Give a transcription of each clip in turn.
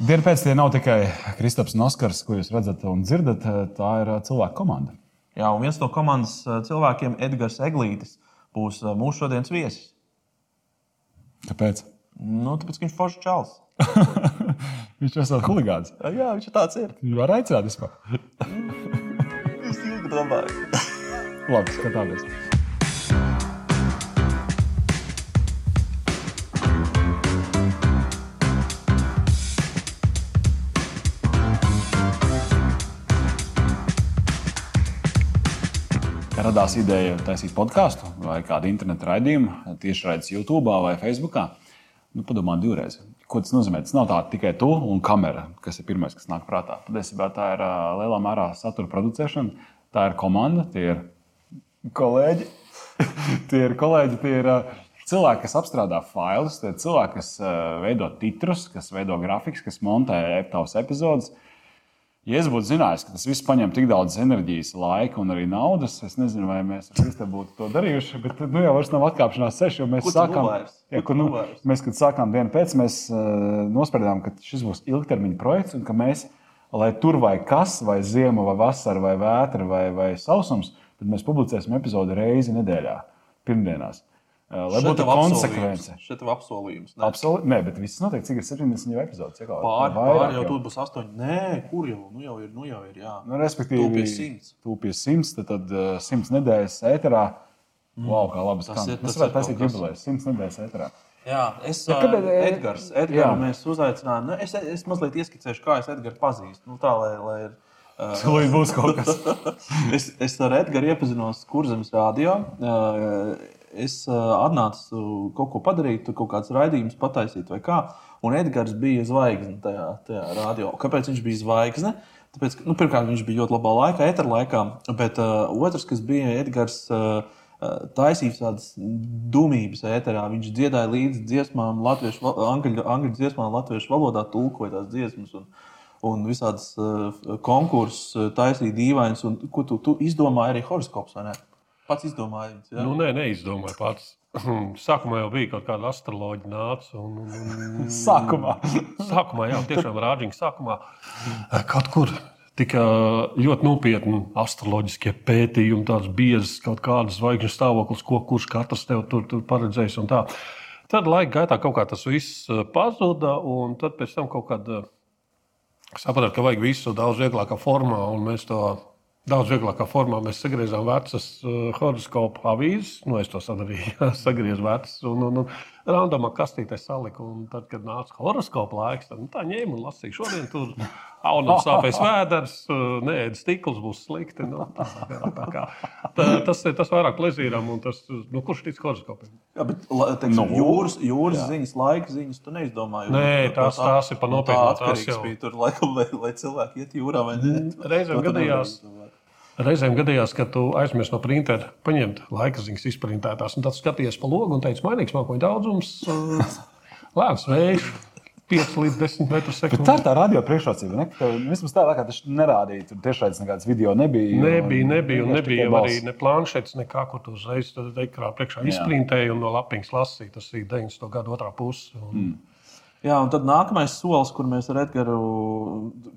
Dienu pēc tie nav tikai Kristaps un Oskars, ko jūs redzat un dzirdat. Tā ir cilvēku komanda. Jā, un viens no komandas cilvēkiem, Edgars Eglītis, būs mūsu šodienas viesis. Kāpēc? Nu, tāpēc, ka viņš ir foršs čels. viņš ir tāds huligāns. Jā, viņš ir tāds. Ir. Viņš var aicināt vispār. Jūs ilgi domājat. Labi, skatāmies. Radās ideja taisīt podkāstu vai kādu internetu raidījumu, tieši raidījums YouTube vai Facebook. Nu, padomā divreiz. Ko tas nozīmē? Tas nav tā tikai tu un kamera, kas ir pirmais, kas nāk prātā. Patiesībā tā ir lielā mērā satura producēšana, tā ir komanda, tie ir kolēģi. tie ir kolēģi, tie ir cilvēki, kas apstrādā failus, tie ir cilvēki, kas veido titrus, kas veido grafikus, kas montē tavas epizodes. Ja es būtu zinājis, ka tas viss prasa tik daudz enerģijas, laika un arī naudas, es nezinu, vai mēs ar būtu to darījuši. Bet nu, jau nav atkāpšanās ceļš, jo mēs sākām, ja, kur, nu, mēs, kad sākām dienu pēc, mēs uh, nosprādām, ka šis būs ilgtermiņa projekts un ka mēs, lai tur vai kas, vai ziema, vai vasara, vai vētra, vai, vai sausums, tad mēs publicēsim epizodi reizi nedēļā, pirmdienās. Lai būtu konsekvence. Šeit ir apsolījums. Ne? Absolūti. Nē, bet viss notiek, cik ir 70 jau epizodes. Pār, pār jau tur būs 8. Nē, kur jau? Nu jau ir, nu jau ir, jā. Nu, respektīvi, tūpies 100. Tūpies 100, tad, tad uh, 100 nedēļas ēterā. Mm. Wow, kā labi skan. Mēs varētu taisīt jubilejas 100 nedēļas ēterā. Jā, es ja, kad, uh, Edgars, Edgars mēs uzaicinājām. Nu, es, es mazliet ieskicēšu, kā es Edgars pazīstu. Nu, tā, lai, lai ir, uh, Tūlīt būs kaut kas. es, es ar Edgars iepazinos Kurzemes rādio. Uh, es atnācu kaut ko padarīt, kaut kādas raidījumus pataisīt vai kā. Un Edgars bija zvaigzne tajā, tajā radio. Kāpēc viņš bija zvaigzne? Tāpēc, nu, pirmkārt, viņš bija ļoti labā laikā, eterā laikā, bet uh, otrs, kas bija Edgars, uh, taisīja tādas dumības ēterā. Viņš dziedāja līdzi dziesmām, latviešu, angļu, angļu dziesmām, latviešu valodā, tulkoja tās dziesmas. Un, un visādas uh, konkursus taisīja dīvainas, un ko tu, tu izdomāji arī horoskops, vai ne? Pats izdomāji. Ja? Nu, nē, neizdomāju pats. Sākumā jau bija kaut kāda astroloģija nāca. Un, un, un, sākumā. sākumā, jā, tiešām rāģiņa sākumā. Kaut kur tika ļoti nopietni astroloģiskie pētījumi, tāds biezs kaut kādas zvaigžņu stāvoklis, ko kurš katrs tev tur, tur paredzējis. Tad laika gaitā kaut kā tas viss eh, pazuda, un tad pēc tam kaut kādā sapratāt, ka vajag visu daudz vieglākā formā, un mēs to Daudz vieglākā formā mēs sagriezām vecas uh, horoskopu avīzes. Nu, es to sadarīju, sagriezu vecas. Un, un, un randomā kastītē saliku. Un tad, kad nāca horoskopa laiks, tad nu, tā ņēmu un lasīju. Šodien tur aunam sāpēs vēders, uh, nē, stikls būs slikti. Nu, tā, tā kā, tā, tas, tas vairāk plezīram. Tas, nu, kurš tic horoskopiem? Jā, bet teiksim, no, nu, jūras, jūras jā. ziņas, laika ziņas, tu neizdomāji. Nē, tās, tās ir pa nopietnu. Tas jau bija tur, laikam, lai, lai cilvēki iet jūrā vai ne. Reizēm gadījās. Reizēm gadījās, ka tu aizmirsti no printera paņemt laika ziņas izprintētās, un tad skaties pa logu un teici, mainīgs mākoņu daudzums, lēns vējš. 5 līdz 10 metrus sekundē. Tā ir tā radio priekšrocība. Vismaz tā, kā tas nerādīja, tur tiešām nekādas video nebija. Nebija, nebija, un nebija arī ne planšetes, nekā, kur tu uzreiz ekrānā priekšā izprintēji un no lapiņas lasīji. Tas ir 90. gada otrā puse. Un... Mm. Jā, un tad nākamais solis, kur mēs ar Edgars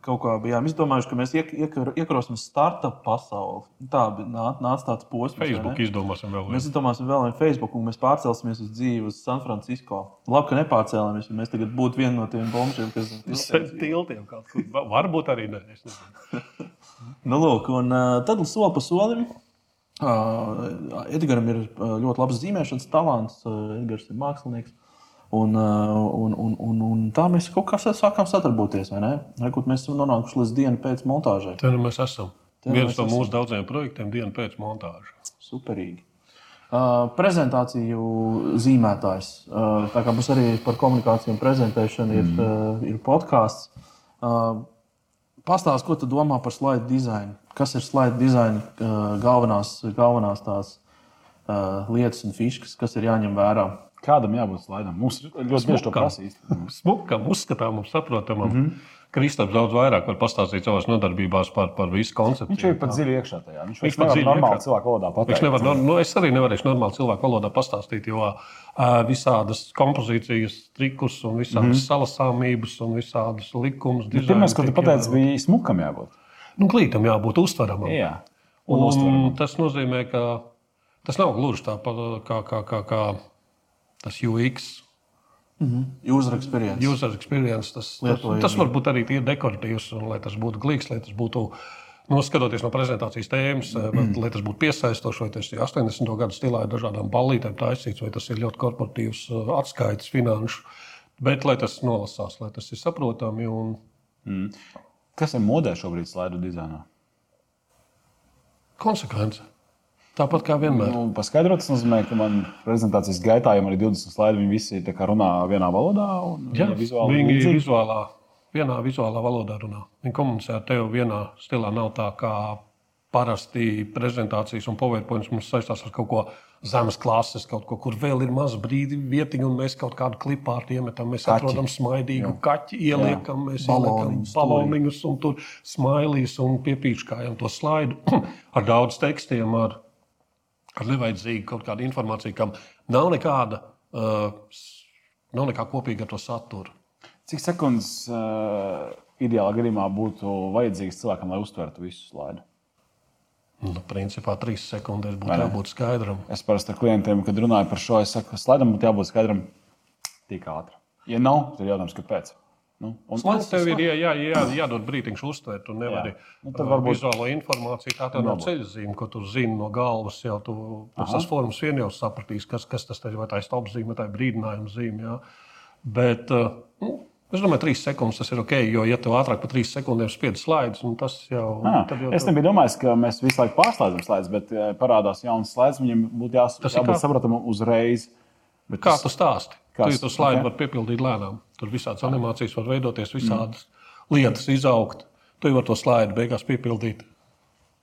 kaut kā bijām izdomājuši, ka mēs iek, iekar, iekrosim startup pasauli. Tā nāca nāc tāds posms. Facebook izdomāsim vēl. Mēs izdomāsim vēl vienu Facebook, un mēs pārcelsimies uz dzīvi uz San Francisco. Labi, ka nepārcēlāmies, jo mēs tagad būtu viena no tiem bombšiem, kas ir uz tiltiem kaut kur. Varbūt arī ne. nu, lūk, un tad soli pa solim. Uh, Edgars ir ļoti labs zīmēšanas talants. Edgars ir mākslinieks. Un, uh, un, un, un, un tā mēs kaut kā sākām sadarboties. Rekut, mēs esam nonākuši līdz dienai pēc montāžai. Tur nu mēs esam. Ten Viens no mūsu daudziem projektiem - diena pēc montāžas. Superīgi. Uh, prezentāciju zīmētājs. Uh, tā kā mums arī par komunikāciju un prezentēšanu ir, mm. uh, ir podkāsts. Uh, Pastāstiet, ko tu domā par slide dizainu? Kas ir slide dizaina uh, galvenās, galvenās tās uh, lietas un fiškas, kas ir jāņem vērā? Kādam jābūt slaidam? Mums ļoti bieži to prasīs. Smukam, uzskatāmam, saprotamam. Mm -hmm. Kristaps daudz vairāk var pastāstīt savās nodarbībās par, par visu konceptu. Viņš ir pat dziļi iekšā tajā. Viņš, Viņš pat dziļi normāli iekšā. cilvēku valodā pateikt. Viņš nevar, nu, es arī nevarēšu normāli cilvēku valodā pastāstīt, jo uh, visādas kompozīcijas, trikus, un visādas mm salasāmības un visādas likumus. Bet Pirmais, ko tu pateici, bija smukam jābūt. Nu, glītam jābūt uztveramam. Jā. Un, Un uztveramam. tas nozīmē, ka tas nav gluži tāpat kā, kā, kā, kā tas UX. User experience. User experience, tas, tas, tas var būt arī tīri dekoratīvs, un lai tas būtu glīts, lai tas būtu. Nu, skatoties no prezentācijas tēmas, mm. lai tas būtu piesaistošs, vai tas ir 80. gadu stilā, ar dažādām ballītēm taisīts, vai tas ir ļoti korporatīvs uh, atskaites, finanšu. Bet, lai tas nolasās, lai tas ir saprotami un Kas ir modē šobrīd slaidu dizainā? konsekvence. Tāpat kā vienmēr. Nu, paskaidrot, tas nozīmē, ka man prezentācijas gaitā jau ir 20 slaidi. Viņi visi runā vienā valodā. Jā, vizuāli viņi līdzīgi. vizuālā, vienā vizuālā valodā runā. Viņi komunicē ar tevi vienā stilā. Nav tā kā parasti prezentācijas un PowerPoint mums saistās ar kaut ko zemes klases, kaut ko, kur vēl ir maza brīdi, vietiņa, un mēs kaut kādu klipu ar iemetam. Mēs Kaķi. atrodam smaidīgu kaķi, ieliekam, mēs Baloniņus ieliekam baloniņus, un tur smailīs un piepīškājam to slaidu ar daudz tekstiem. Ar, ar nevajadzīgu kaut kādu informāciju, kam nav nekāda, uh, nav nekā kopīga ar to saturu. Cik sekundes uh, ideālā gadījumā būtu vajadzīgs cilvēkam, lai uztvertu visu slaidu? Nu, principā trīs sekundēs būtu jābūt skaidram. Es parasti ar klientiem, kad runāju par šo, es saku, ka slaidam būtu jābūt skaidram tik ātri. Ja nav, tad jautājums, kāpēc? Nu, un, Slaids tev ir jā, jā, jā, jādod brīdiņš uztvert, un nevari Jā. Nu, uh, varbūt- vizuālo informāciju. Tā tev nav ceļzīme, ko tu zini no galvas. Jau tu tas formas vien jau sapratīs, kas, kas tas ir, vai tā ir stop zīme, vai tā ir brīdinājuma zīme. Jā. Bet, uh, nu, Es domāju, trīs sekundes tas ir ok, jo, ja tev ātrāk par trīs sekundēm spiedz slaidus, nu, tas jau, Ah, tad jau es nebiju domājis, ka mēs visu laiku pārslēdzam slaidus, bet parādās jauns slaids. Viņam būtu jās, Tas ir jābūt kā- saprotamam uzreiz. Bet Kā tas- tu stāsti? Kas? Tu to slaidu Ok. okay. var piepildīt lēnām. Tur visādas animācijas var veidoties, visādas mm. lietas izaugt. Tu jau vari to slaidu beigās piepildīt.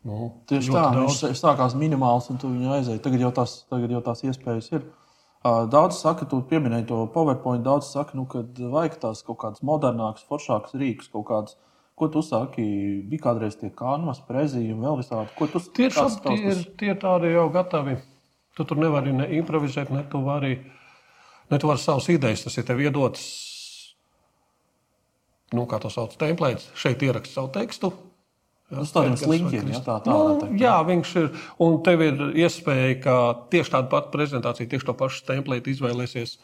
Nu, Tieši tā, daudz. viņš sākās minimāls, un tu viņu aizēji. Tagad jau tās, tagad jau tās iespējas ir. Daudz saka, tu pieminēji to PowerPoint, daudz saka, nu, ka vajag tās kaut kādas modernākas, foršākas rīkus, kaut kādas. Ko tu saki? Bija kādreiz tie kanvas, prezija un vēl visādi. Ko tu Tie ir, kāds šab- tie, ir, tie ir tādi jau gatavi. Tu tur nevari ne improvizēt, ne tu vari, ne tu vari savas idejas. Tas ir tev iedots, nu, kā to sauc, templēts. Šeit ierakst savu tekstu. Uz tādiem sliņķiem, ja tā tā nu, teikt. jā, viņš ir. Un tev ir iespēja, ka tieši tādu pati prezentāciju, tieši to pašu templētu izvēlēsies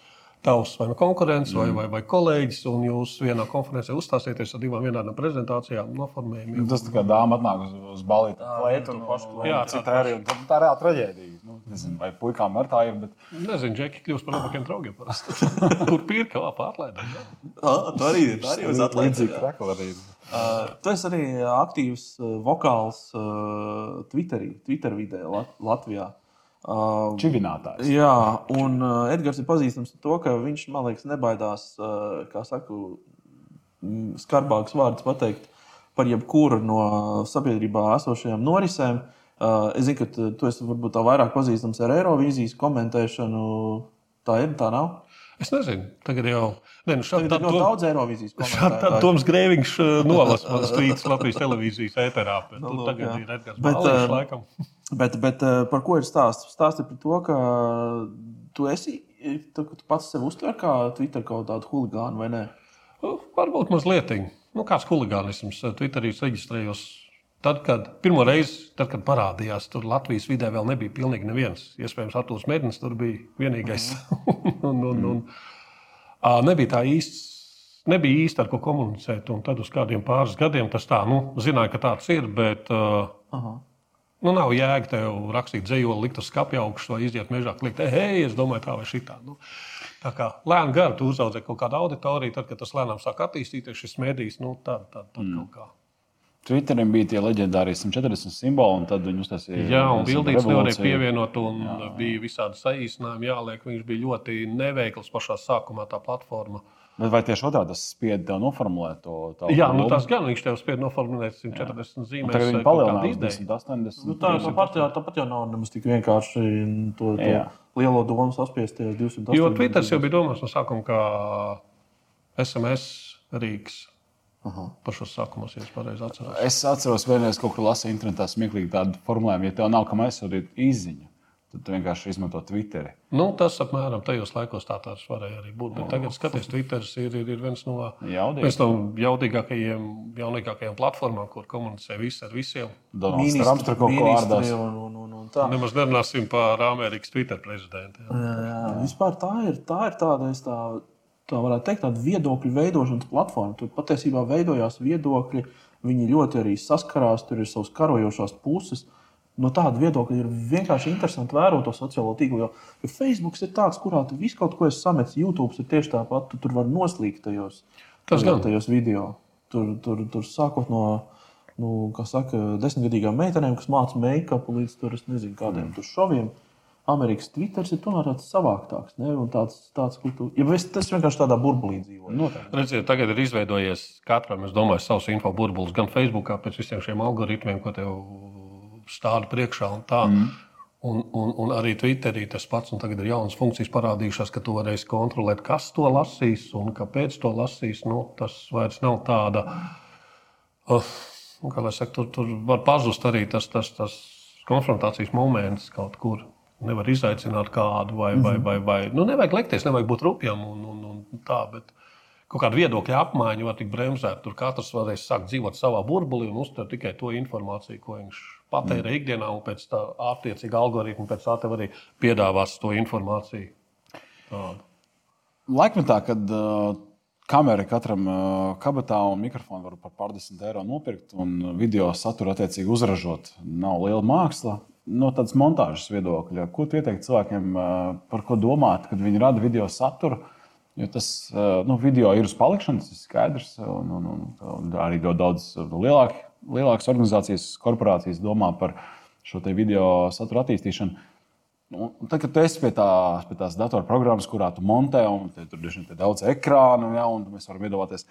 tavs vai nu konkurents vai, vai, vai kolēģis. Un jūs vienā konferencē uzstāsieties ar divām vienādām prezentācijām, noformējumiem. Tas tā kā dāma atnāk uz, uz balīti, plēt un Jā, jā, cita arī. Tā ir reāla traģēdija. Nu, nezinu, vai puikām ar tā ir, bet Nezinu, Džeki kļūst par labākiem draugiem. parasti. Kur pirka vēl pārlaidām? Ah, tā arī ir. Tā arī uz arī. ir. Uh, tu esi arī aktīvs uh, vokāls uh, Twitterī, Twitter vidē Lat Latvijā. Uh, Čivinātājs. Jā, un uh, Edgars ir pazīstams ar to, ka viņš, man liekas, nebaidās, uh, kā saku, skarbāks vārds pateikt par jebkuru no sabiedrībā esošajām norisēm. Uh, es zinu, ka tu, esi varbūt tā vairāk pazīstams ar Eirovīzijas komentēšanu. Tā ir, tā nav. Es nezinu, tagad jau ne, nu šādi, Tagad ļoti daudz Eirovīzijas komentētāju. Toms Grēviņš uh, nolasa manas tvītas Latvijas televīzijas ēterā. Bet, nu, lūk, tagad jā. ir Edgars Balīšs, uh, laikam. Bet, bet eh, par ko ir stāsts? Stāsts ir par to, ka tu esi tu, tu pats sev uztver kā Twitter kaut kādu huligānu vai ne? Nu, Varbūt mazliet. Nu, kāds huligānisms Twitterī es reģistrējos. Tad, kad pirmo reizi, tad, kad parādījās, tur Latvijas vidē vēl nebija pilnīgi neviens. Iespējams, Arthurs Mērdins tur bija vienīgais. un, un, un, ā, nebija tā īsti. Nebija īsti ar ko komunicēt, un tad uz kādiem pāris gadiem tas tā, nu, zināja, ka tāds ir, bet uh, Aha. Nu, nav jēga tev rakstīt dzējoli, likt uz skāpja augšas vai iziet mežā, kliegt, hei, es domāju, tā vai šitā. Nu, tā kā lēnām garu tu uzaudzē kaut kādu auditoriju, tad, kad tas lēnām sāk attīstīties, šis mēdījis, nu, tad, tad, tad mm. kaut kā. Twitterim bija tie leģendārie 140 simboli, un tad viņi uztaisīja. Jā, un nezinu, bildītas nevarēja pievienot, un jā. bija visādi saīsinājumi jāliek. Viņš bija ļoti neveikls pašā sākumā, tā platforma. Bet vai tieši otrādi tas spied tev noformulēt to tādu Jā, nu, tas gan viņš tev spēja noformulēt 140 zīmēs. Tagad viņi eh, kādu palielinās ideju. 280. Nu, tā jau tāpat, jau, tāpat jau nav nemaz tik vienkārši to, to Jā. lielo domu saspiest tajos 200. Jo Twitter jau bija domāts no sākuma kā SMS rīks. Aha. Par šo sākumu, ja es pareizi atceros. Es atceros, vienreiz kaut kur lasīju internetā smieklīgi tādu formulējumu, ja tev nav kam aizsūtīt izziņu, tad tu vienkārši izmanto Twitteri. Nu, tas apmēram tajos laikos tā tas varēja arī būt. Bet tagad, skatoties, Twitter ir, ir, ir viens no, viens no jaudīgākajiem, jaunākajām platformām, kur komunicē visi ar visiem. Donalds Trumps tur kaut ko ārdās. Un, un, un, un tā. Nemaz nerunāsim par Amerikas Twitter prezidentu. jā. Jā, jā. Vispār tā ir, tā ir tāda, es tā, tā varētu teikt, tāda viedokļu veidošanas platforma. Tur patiesībā veidojās viedokļi, viņi ļoti arī saskarās, tur ir savas karojošās puses. No tāda viedokļa ir vienkārši interesanti vērot to sociālo tīklu. Jo, jo Facebook ir tāds, kurā tu visu kaut ko esi sametis. YouTube ir tieši tāpat, tu tur vari noslīgt tajos, Tas gan. tajos video. Tur, tur, tur sākot no, nu, saka, desmitgadīgām meitenēm, kas māca make-up līdz tur, nezinu, kādiem tur šoviem. Amerikas Twitter ir tomēr tāds savāktāks. Ne? Un Tāds, tāds, tu, ja es, tas vienkārši tādā burbulī dzīvo. Redziet, tagad ir izveidojies katram, es domāju, savs info burbulis, gan Facebook, pēc visiem šiem algoritmiem, ko tev stāda priekšā. Un tā. mm. un, un, un arī Twitterī tas pats, un tagad ir jaunas funkcijas parādījušās, ka tu varēsi kontrolēt, kas to lasīs un kāpēc to lasīs. Nu, tas vairs nav tāda, uh, kā lai saka, tur, tur var pazust arī tas, tas, tas konfrontācijas moments kaut kur. Nevar izaicināt kādu, vai, vai, vai, vai nu, nevajag lekties, nevajag būt rupjam un, un, un tā. Bet kaut kāda viedokļa apmaiņa var tikt bremzēta. Tur katrs varēs sākt dzīvot savā burbulī un uztvert tikai to informāciju, ko viņš patērē mm. ikdienā, un pēc tam attiecīgi algoritmi pēc tam arī piedāvās to informāciju. Tādu. Laikmetā, kad uh, kamera katram uh, kabatā un mikrofonu var par pārdesmit eiro nopirkt un video saturu attiecīgi uzražot, nav liela māksla. No tādas montāžas viedokļa, ko tu ieteiktu cilvēkiem, par ko domāt, kad viņi rada video saturu? Jo tas nu, video ir uz palikšanas, tas ir skaidrs. Un, un, un, un arī daudz lielāki, lielākas organizācijas, korporācijas domā par šo video satura attīstīšanu. Nu, Un Tad, kad tu esi pie, tā, pie tās datorprogrammas, kurā tu montē, un te, tur ir daudz ekrānu, ja, un mēs varam iedomāties,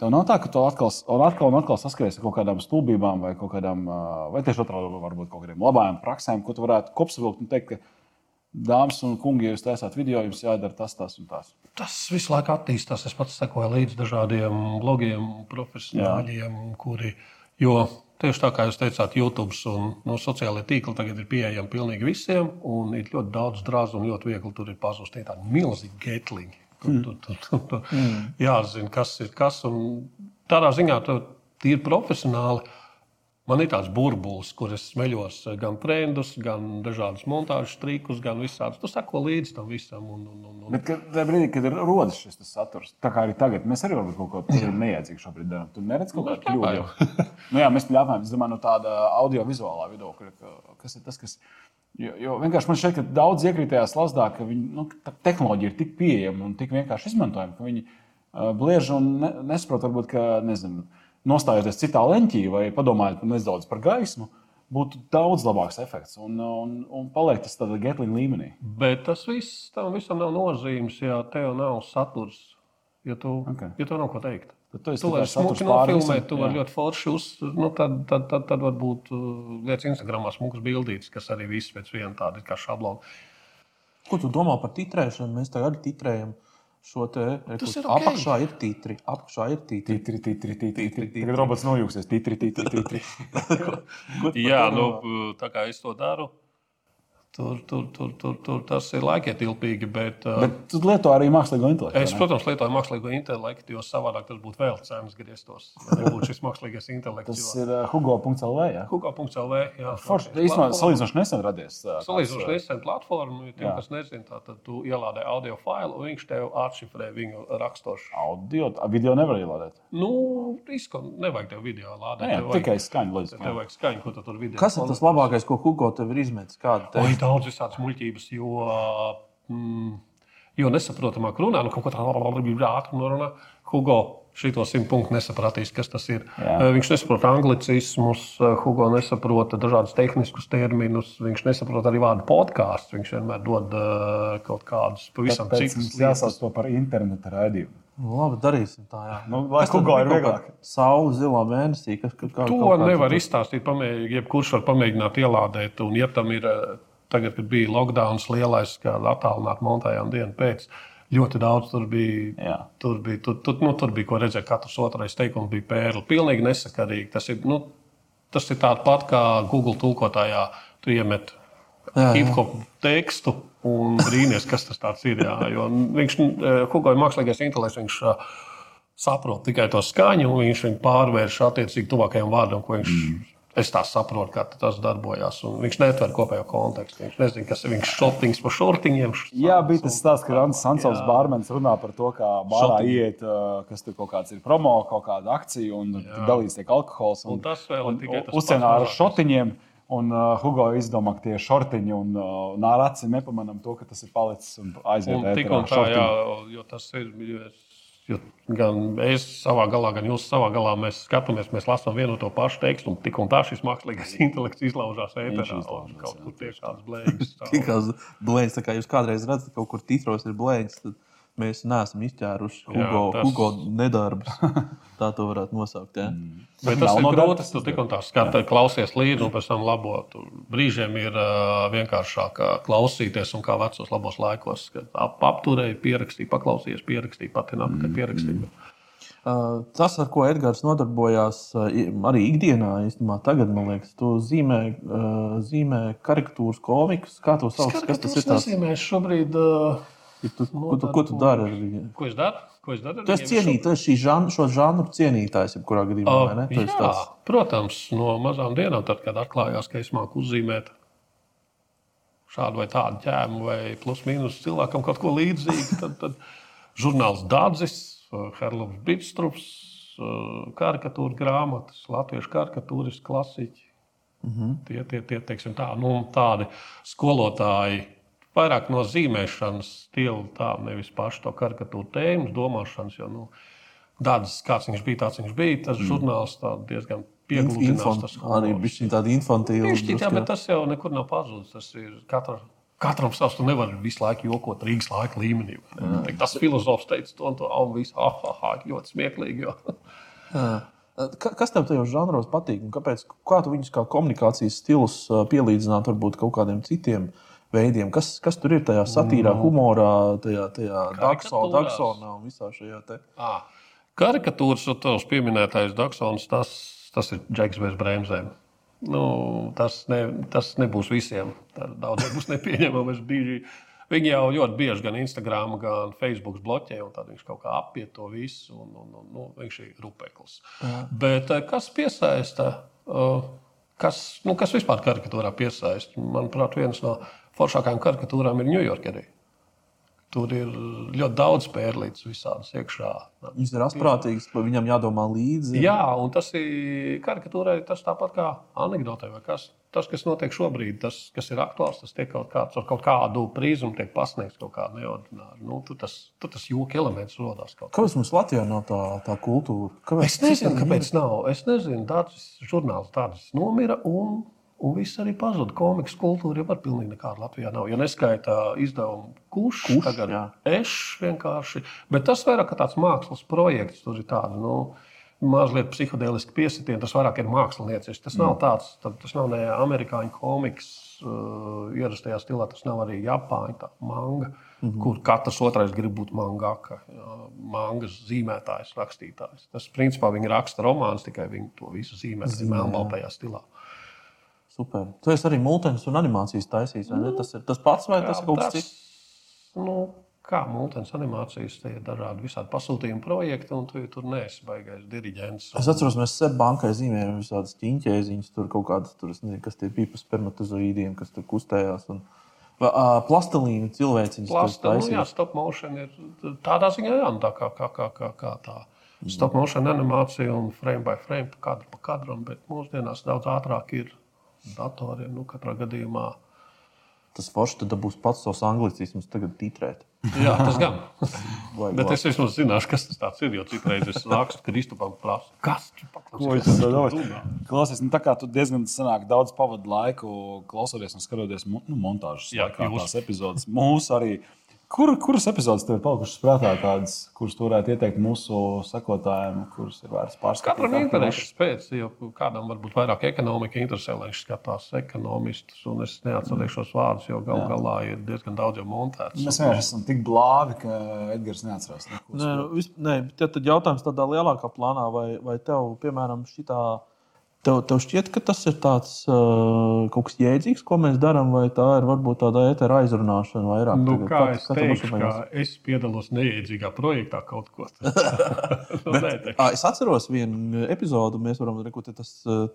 tev nav tā, ka tu atkal un atkal, un atkal saskaries ar kaut kādām stulbībām, vai, kādām, vai tieši otrādi, varbūt kaut kādiem labām praksēm, ko tu varētu kopsavilkt un teikt, ka, dāmas un kungi, ja jūs taisāt video, jums jādara tas, tas un tas. Tas visu laiku attīstās. Es pats sekoju līdzi dažādiem blogiem, profesionāļiem, kuri. Jo tieši tā kā jūs teicāt, YouTube un no sociālajiem tīkliem tagad ir pieejami pilnīgi visiem, un ir ļoti daudz drāzu un ļoti viegli tur ir pazust. Tie ir tādi milzīgi Tur, tur, tur, tur, tur. Jāzina, kas ir kas. Un tādā ziņā tu tīri profesionāli. Man ir tāds burbulis, kur es smeļos gan trendus, gan dažādus montāžas trikus, gan visādus. Tu sako līdzi tam visam. Un, un, un, un. Bet kad, tajā brīdī, kad ir rodas šis tas saturs, tā kā arī tagad, mēs arī kaut ko tādu neiedzīgu šobrīd darām. Tu neredz kaut kādu kļūdu. nu, jā, mēs pļāpājam, es domāju, no tāda audio-vizuālā viedokļa, ka- kas ir tas, kas. Jo, jo vienkārši man šķiet, ka daudz iekrīt tajā slazdā, ka viņi, nu, tehnoloģija ir tik pieejama un tik vienkārši izmantojama, ka viņi uh, bliež un ne, nesaprot, varbūt, ka, nezinu, nostājoties citā leņķī vai padomājot nedaudz par gaismu, būtu daudz labāks efekts un, un, un paliek tas tādā getlīna līmenī. Bet tas viss tam visam nav nozīmes, ja tev nav saturs. Ja tu, Ok. okay. ja tev nav ko teikt. Tu esi Tu vari smuki nofilmēt, tu vari ļoti forši uz. Nu, tad, tad, tad, tad varbūt uh, lietas Instagramā smukas bildītas, kas arī viss pēc viena tāda kā šablona. Ko tu domā par titrēšanu? Mēs tagad titrējam šo te Tas ir rekursu. ok. Apakšā ir titri. Apakšā ir titri. Titri, titri, titri, titri. Tagad robots nojūksies. Titri, titri, titri. Ko tu par Jā, nu, tā kā es to daru, tur, tur, tur, tur, tur tas ir laikietilpīgi. Bet, uh, Bet tu lieto arī mākslīgo intelektu. Es, protams, lietoju mākslīgo intelektu, jo savādāk tas būtu vēl cenas grieztos. Nebūtu šis mākslīgais intelekts. Tas jo- ir uh, Hugo.lv. jā. Hugo.lv. jā, Forši. Īstenībā platforma. salīdzinoši nesen radies. uh, Salīdzinoši nesen platformu, jo tiem, Jā. kas nezina, tā, tad tu ielādē audio failu, un viņš tev atšifrē viņu rakstošu. Audio, video nevar ielādēt. Nu, izskan, nevajag tev video lādēt. Nē, tev vajag- tikai līdz Tev vajag skaņu, ko tu tur video. Kas ir tas labākais, ko Hugo tev ir izmetis? Te? Daudz visādas muļķības, jo, mm, jo nesaprotamāk runā, nu, kaut ko tādu ātri norunā. Hugo Šito simt punktu nesapratīs, kas tas ir. Jā. Uh, Viņš nesaprot anglicismus, uh, Hugo nesaprot dažādus tehniskus terminus, viņš nesaprot arī vārdu podkāstu. Viņš vienmēr dod uh, kaut kādus pavisam citus mums jāsauc to par interneta raidījumu. Nu, labi, darīsim tā. Jā. Nu, lai kaut vieglāk. kāda Saule zilā mēnesī. Kas, kā, kā, To kaut kāds- nevar izstāstīt. Pamēģināt, jebkurš var pamēģināt ielādēt. Un, ja tam ir eh, tagad, kad bija lockdown lielais, kad attālināt montējām dienu pēc, ļoti daudz tur bija. Jā. Tur bija, tur, tur, nu, tur bija ko redzēt. Katrs otrais teikums bija pērli. Pilnīgi nesakarīgi. Tas ir, nu, tas ir tāpat kā Google tulkotājā. Tu iemet Jā, jā. hip hop tekstu un brīnīties, kas tas ir. Jā, jo viņš, eh, Hugo ir mākslīgais intelekts. Viņš, eh, saprot tikai to skaņu, un viņš viņu pārvērš attiecīgi tuvākajam vārdam, ko viņš. Mm. Es tā saprotu, kā tas darbojas. un Viņš netver kopējo kontekstu. Viņš nezina, kas ir viņš šotings pa šortiņiem. Jā, bija tas stāsts, ka Rans Sansovs Jā. bārmenis runā par to, kā bārā Šotiņi. iet, kas tur kaut kāds ir promo, kaut kāda akcija, un tur dalīs tiek alkohols. Un tas vēl ir tikai tas Uzcienā pats ar šotiņiem. Un uh, Hugo izdomā, ka tie šortiņi un, uh, un ar aci nepamanām to, ka tas ir palicis un aiziet Un un tā, jā, jo tas ir. jo es- Jo gan es savā galā, gan jūs savā galā mēs skatāmies, mēs lasām vienu to pašu tekstu, un tik un tā šis mākslīgais intelekts izlaužās ēterā. Kaut kur tiek kāds blēņas. Tikās blēņas, tā kā jūs kādreiz redzat, ka kaut kur titros ir blēņas, tad mēs neesam izķēruši Jā, Hugo, tas- Hugo nedarbus. Tā to varētu nosaukt. Jā. Bet tas ir grūti. Tu tik un tā skati, klausies līdzi, un pēc tam labo. Tur brīžiem ir uh, vienkāršāk klausīties, un kā vecos labos laikos, kad ap, apturēji, pierakstīji, paklausījies, pierakstīji, patināt, ka pierakstīji. Uh, Tas, ar ko Edgars nodarbojās uh, arī ikdienā, īstenībā tagad, man liekas, tu zīmē, uh, zīmē karikatūras komikus. Kā to sauc? Kas tas ir? Tas, nozīmē šobrīd? Uh, tu, ko, tu, ko tu dari ar viņu? ko es daru? Ko es daru? ar Tu esi viņiem? cienīt, tu esi šī žan, šo žanru cienītājs, jebkurā gadījumā. Uh, vai ne? Tu jā, tāds- protams, no mazām dienām, tad, kad atklājās, ka es māku uzzīmēt šādu vai tādu ķēmu, vai plus mīnus cilvēkam kaut ko līdzīgu, tad, tad žurnāls Dārzs, Herlovs Bitstrups, karikatūra grāmatas, latviešu karikatūras klasiķi. Mm -hmm. Tie tie, tie teiksim, tā, nu, tādi skolotāji. Vairāk no zīmēšanas stila, tā nevis pašu to karikatūru tēmas, domāšanas. Jo, nu, Dārdzis, kāds viņš bija, tāds viņš bija. Tas mm. žurnāls tā diezgan piegludinās. Arī humors. bija tāda infantīva. Tieši tā, drusku, bet tas jau nekur nav pazudis. Tas ir katra, katram savs. Tu nevari visu laiku jokot Rīgas laika līmenī. Teikt, Tas filozofs teica to un to, un viss, ah, ah, ah, ļoti smieklīgi. Jo. Ka- Kas tev tajos žanros patīk? Kāpēc, kā tu viņus kā komunikācijas stilus pielīdzināt varbūt kaut kādiem citiem veidiem? Kas, kas tur ir tajā satīrā, humorā, tajā, tajā. Daksonā un visā šajā te? Ah, Karikatūras, un tavs pieminētais Daksons, tas, tas ir Džeks bez bremzēm. Nu, tas, ne, tas nebūs visiem. Daudziem būs nepieņemami. Viņi jau ļoti bieži gan Instagram, gan Facebook bloķē, un tad viņš kaut kā apiet to visu. Un, un, un, nu, viņš ir rupeklis. Bet eh, kas piesaista? eh, Kas, nu, kas vispār karikatūrā piesaista? Manuprāt, viens no foršākajām karikatūrām ir Ņujorka. Tur ir ļoti daudz pērlītes visādas iekšā. Viņas ir astprātīgas, par viņam jādomā līdzi. Jā, un tas ir karikatūrai tas tāpat kā anekdotē. Kas, tas, kas notiek šobrīd, tas, kas ir aktuāls, tas tiek kaut, kāds, ar kaut kādu prizmu tiek pasniegts kaut kāda neordināra. Nu, tur tas, tur tas jūka elements rodas. Kāpēc mums Latvijā nav tā, tā kultūra? Kāpēc Es nezinu, kāpēc nav. Es nezinu, tāds žurnāls tāds nomira. Un... Un viss arī pazuda. Komiks kultūra jau var pilnīgi nekāda Latvijā nav. Ja neskaita izdevumu, kurš Kuš, tagad jā. es vienkārši. Bet tas vairāk kā tāds mākslas projekts. Tur ir tāda, nu, mazliet psiholoģiski piesitieni. Tas vairāk ir māksliniecisks. Tas nav tāds, tas nav ne amerikāņu komiks uh, ierastajā stilā. Tas nav arī japāņu manga. Mm -hmm. Kur katrs otrais grib būt mangaka, mangas zīmētājs, rakstītājs. Tas, principā, viņi raksta romānus, tikai viņi to visu zīmē melnbaltajā stilā. Super. Tu esi arī multens un animācijas taisījis. ne? Tas ir tas pats vai tas ir kaut kas cits? Nu, kā mūtens animācijas, tie ir dažādi visādi pasūtījumi projekti, un tu jau tur neesi baigais diriģents. Es atceros, mēs SEB bankai zīmējām visādas ķīņķēziņas, tur kaut kādas, tur, nezinu, kas tie bija par spermatozoīdiem, kas tur kustējās. Un, plastelīna cilvēciņas. tur Plasta, nu, jā, stop motion ir tādā ziņā, jā, nu, tā kā, kā, kā, kā, kā tā. Stop motion animācija un frame by frame, pa kadru pa kadram, bet mūsdienās daudz ātrāk ir datoriem. Nu, katrā gadījumā tas forši, būs pats savs anglicisms tagad titrēt. Jā, tas gan. Vajag Bet labi. es vismaz zināšu, kas tas ir. Jo citreiz es rakstu Kristupam, prasu, kas tur Ko es domāju? Klausies, nu, tā kā tu diezgan sanāk, daudz pavadi laiku klausoties un skatoties nu, montāžas Jā, laikā jūs. tās epizodes. Mūsu arī. Kur, kuras epizodes tev ir palikušas prātā, tādas, kuras tu varētu ieteikt mūsu sekotājiem, kuras ir vērts pārskatīt? Katram ir intereses pēc, jo kādam varbūt vairāk ekonomika interesē, lai viņš skatās ekonomistus, un es neatcerēšos vārdus, jo gal galā ir diezgan daudz jau montēts. Mēs vienkārši esam tik blāvi, ka Edgars neatcerās. neko. Nē, nu, vis, nē, bet tad, tad jautājums tādā lielākā plānā, vai, vai tev, piemēram, šitā, tev, tev šķiet, ka tas ir tāds, uh, kaut kas jēdzīgs, ko mēs darām, vai tā ir varbūt tāda ētera aizrunāšana vairāk? Nu, kā kā- es teikšu, ka es piedalos neiedzīgā projektā kaut ko tādu. Bet, À, es atceros vienu epizodu, mēs varam redzēt, ka tas, uh,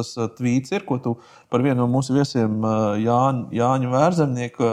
tas tvīts ir, ko tu par vienu no mūsu viesiem, Jāņa, Vērzemnieku,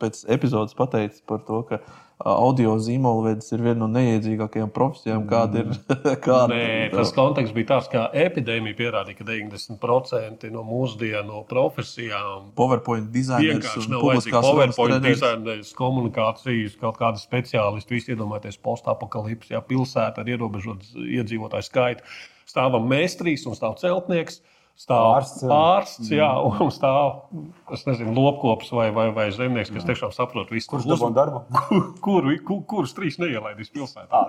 pēc epizodes pateici par to, ka audio zīmolvedis ir viena no neiedzīgākajām profesijām, kāda ir. kāda Nē, tas konteksts bija tāds, ka epidēmija pierādīja, ka 90% no mūsdienu profesijām PowerPoint dizainers vienkārši nav runas PowerPoint dizainers, komunikācijas, kaut kāda speciālisti. Visi iedomājieties postapokalipsi, ja pilsēta ar ierobežotu iedzīvotāju skaitu. Stāvam mēstrīs un stāv celtnieks. Stāv Ārsts, jā. ārsts, jā, un stāv nezinu, lopkops vai, vai, vai zemnieks, kas tiešām saprot visu. Kurš dabū darbu? Kuru, kur, kurus trīs neielaidīs pilsētā?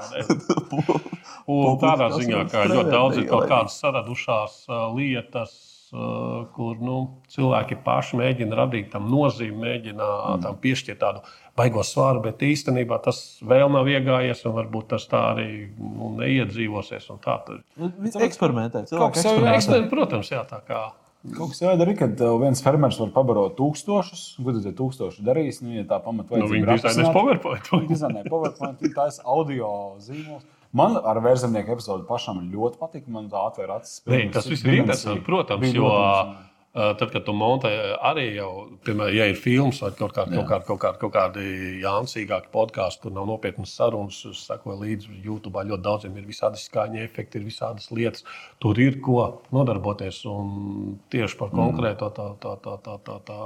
Un tādā ziņā, ka ļoti daudz ir kaut kādas saradušās ā, lietas, ā, kur nu, cilvēki paši mēģina radīt tam nozīmi, mēģina mm. tam piešķirt tādu baigo svaru, bet īstenībā tas vēl nav iegājies, un varbūt tas tā arī nu, neiedzīvosies. un tā tur- ir eksperimentē. Eksperi- Protams, jā, tā kā. Kaut kas jādara, arī, kad uh, viens fermers var pabarot tūkstošus. Tad tie tūkstoši darīs? Nu, ja tā pamatā Nu, viņi dizainēs PowerPoint. Viņi dizainē PowerPoint, viņi taisa audio zīmolus. Man ar vērzemnieku epizodi pašam ļoti patika. Man tā atvēra acis. Nē, tas viss ir interesanti, protams, Bija jo ļoti uh, tad, kad tu montē arī jau, piemēram, ja ir filmas vai kaut kādi, kaut kādi, kaut kādi, kaut kādi jāncīgāki podkāsti, kur nav nopietnas sarunas, es sekoju līdzi YouTube, ļoti daudziem ir visādi skaņa efekti, ir visādas lietas. Tur ir ko nodarboties un tieši par konkrēto tā, tā, tā, tā, tā, tā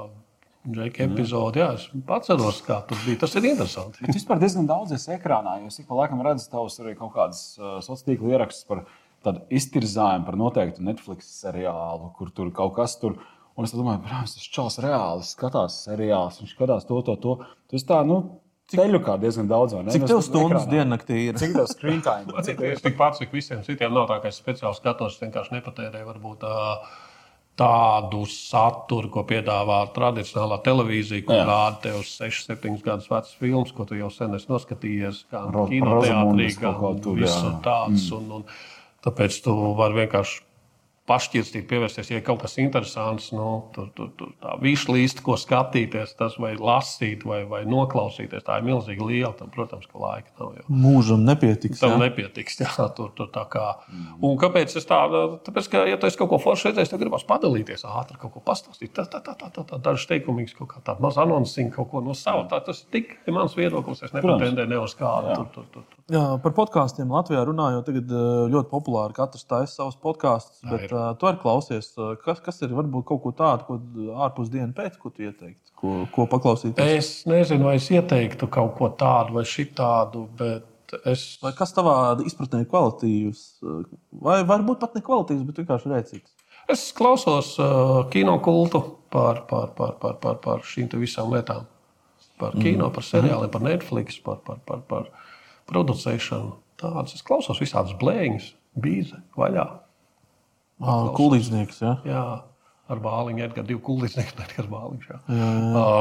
Džeka epizodi. Jā, es atceros, kā tas bija. Tas ir interesanti. Bet vispār diezgan daudz es ekrānā, jo es pa laikam redzu tavus arī kaut kādas uh, sociālās tīkla ierakstus par tādu iztirzājumu par noteiktu Netflix seriālu, kur tur kaut kas tur. Un es domāju, protams, tas čels reāli skatās seriālus, viņš skatās to, to, to. Tas tā, nu, ceļu kā diezgan daudz. vai ne? Cik Nu, tev stundas diennaktī ir? Cik tev screen time? Cik tev Es tikpat cik visiem citiem nav tā, ka es speciāli skatos, vienkārši nepatērēju varbūt ā, tādu saturu, ko piedāvā tradicionālā televīzija, kur rāda tev 6, 7 gadus vecas filmas, ko tu jau sen esi noskatījies, kā kinoteātrī, kā kaut jā. tāds. Un, un, tāpēc tu vari vienkārši pašķirstīt, pievērsties, ja ir kaut kas interesants, nu, tur, tur, tur tā višlīst, ko skatīties, tas vai lasīt, vai, vai noklausīties. Tā ir milzīgi liela, tam, protams, ka laika nav. Jo. Mūžam nepietiks. Tam jā? nepietiks. Jā, tur, tur tā kā. Un kāpēc es tādu? Tāpēc, ka, ja tu esi kaut ko foršu redzējis, tad gribas padalīties, ātri kaut ko pastāstīt. Tā, tā, tā, tā, tā, tā dažs teikumīgs, kaut kā tāds mazs anonsiņš, kaut ko no sava. Tā, tas ir tikai mans viedoklis. Es nepretendēju ne uz kādu. Tur, tur, tur, tur. Jā, par podkāstiem Latvijā runājot, tagad eh, ļoti populāri. Katrs taisa savus podkāstus, bet ir. uh, tu arī klausies. eh, Kas, kas ir varbūt kaut ko tādu, ko ārpus dienas pēc, ko tu ieteiktu? Ko, ko paklausīties? Es nezinu, vai es ieteiktu kaut ko tādu vai šitādu, bet es. Vai kas tavā izpratnē ir kvalitīvs? eh, Vai varbūt pat ne kvalitīvs, bet vienkārši rēcīgs? Es klausos uh, kino kultu par, par, par, par, par, par šīm visām lietām. Par kino, par seriāliem, par Netflix, par, par, par, par producēšanu. Tādas es klausos visādas blēņas, bīze, vaļā. Ah, Kulīdznieks, jā. Jā, ar bāliņu, Edgars, divi kuldīdznieki, Edgars Bāliņš. Jā. Jā, jā.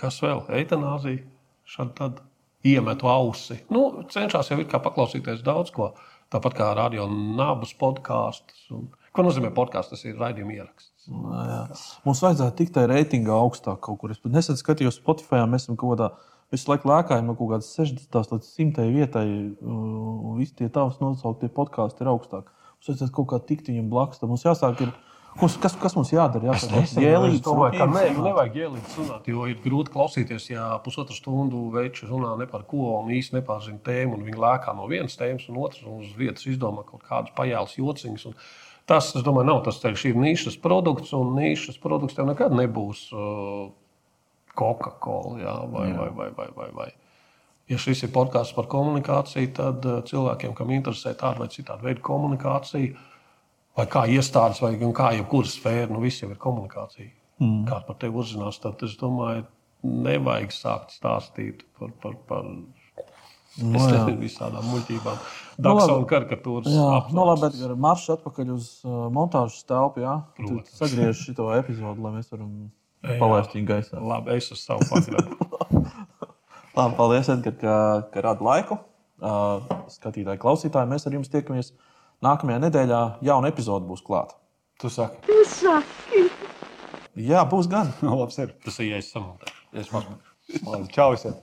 Kas vēl? Eitanāzija. Šādi tad iemetu ausi. Nu, cenšas jau ir kā paklausīties daudz ko. Tāpat kā radio nabas podkāstus. Un... Ko nozīmē podkāsts? Tas ir raidījuma ieraksts. Jā, jā. Mums vajadzētu tikt tajā reitingā augstāk kaut kur. Es nesen skatījos Spotify, mēs esam kaut kādā. Visu laiku lēkājam no kaut kādas 60 līdz 100 vietai, un visi tie tavs nosauktie podkāsti ir augstāk. Mums vajadzētu kaut kā tikt viņam blakus. Mums jāsāk ir. Kas, kas, kas mums jādara? Jā, Es Jēlīts, domāju, ka rupjīgs. nevajag ielikt runāt, jo ir grūti klausīties, ja pusotru stundu veči runā ne par ko un īsti nepārzina tēmu. un Viņi lēkā no vienas tēmas un otras un uz vietas izdomā kaut kādus pajāles jociņus. un Tas, es domāju, nav tas ceļš. Ir nišas produkts, un nišas produkts tev nekad nebūs uh, Coca-Cola jā, vai, jā. Vai, vai, vai, vai, vai. Ja šis ir podkāsts par komunikāciju, tad uh, cilvēkiem, kam interesē tāda vai citāda veida komunikācija, vai kā iestādes, vai kā jebkura sfēra, nu viss jau ir komunikācija. Mm. Kā par tevi uzzinās, tad es domāju, nevajag sākt stāstīt par, par, par no, nu visādām muļķībām. Nu, un karikatūras. Jā, nu labi, bet ar maršu atpakaļ uz uh, montāžas telpu, jā. Sagriež šo epizodu, lai mēs varam palaist viņu gaisā. Labi, es uz savu pagaidu. labi, paldies, Edgar, ka, ka rada laiku. Uh, skatītāji, klausītāji, mēs ar jums tiekamies nākamajā nedēļā. Jauna epizode būs klāta. Tu saki? Tu saki. Jā, būs gan. Labs ir. Tas ir, ja es samontēju. Ja es mazliet. Čau! Visiem.